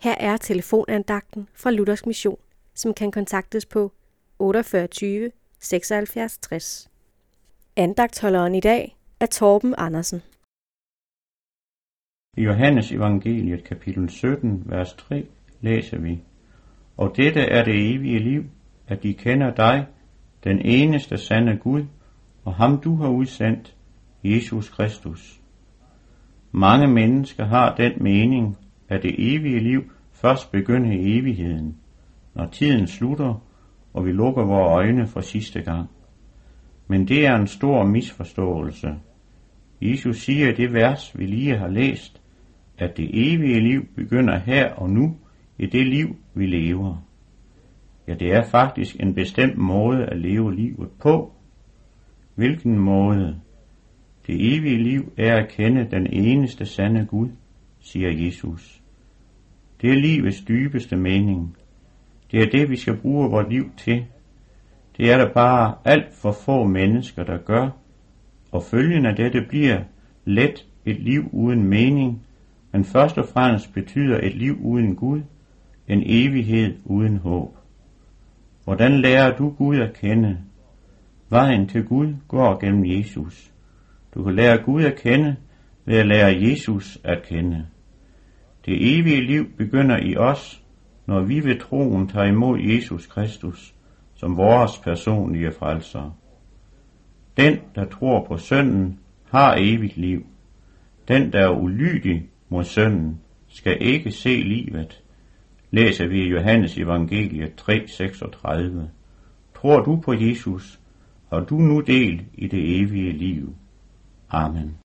Her er telefonandagten fra Luthers Mission, som kan kontaktes på 48 76 60. Andagtholderen i dag er Torben Andersen. I Johannes evangeliet kapitel 17, vers 3 læser vi, Og dette er det evige liv, at de kender dig, den eneste sande Gud, og ham du har udsendt, Jesus Kristus. Mange mennesker har den mening, er det evige liv først begynde i evigheden, når tiden slutter, og vi lukker vores øjne for sidste gang. Men det er en stor misforståelse. Jesus siger i det vers, vi lige har læst, at det evige liv begynder her og nu i det liv, vi lever. Ja, det er faktisk en bestemt måde at leve livet på. Hvilken måde? Det evige liv er at kende den eneste sande Gud, siger Jesus. Det er livets dybeste mening. Det er det, vi skal bruge vores liv til. Det er der bare alt for få mennesker, der gør, og følgen af dette bliver let et liv uden mening, men først og fremmest betyder et liv uden Gud, en evighed uden håb. Hvordan lærer du Gud at kende? Vejen til Gud går gennem Jesus. Du kan lære Gud at kende ved at lære Jesus at kende. Det evige liv begynder i os, når vi ved troen tager imod Jesus Kristus som vores personlige frelser. Den, der tror på sønnen, har evigt liv. Den, der er ulydig mod sønnen, skal ikke se livet, læser vi i Johannes evangelie 3:36. Tror du på Jesus, har du nu del i det evige liv. Amen.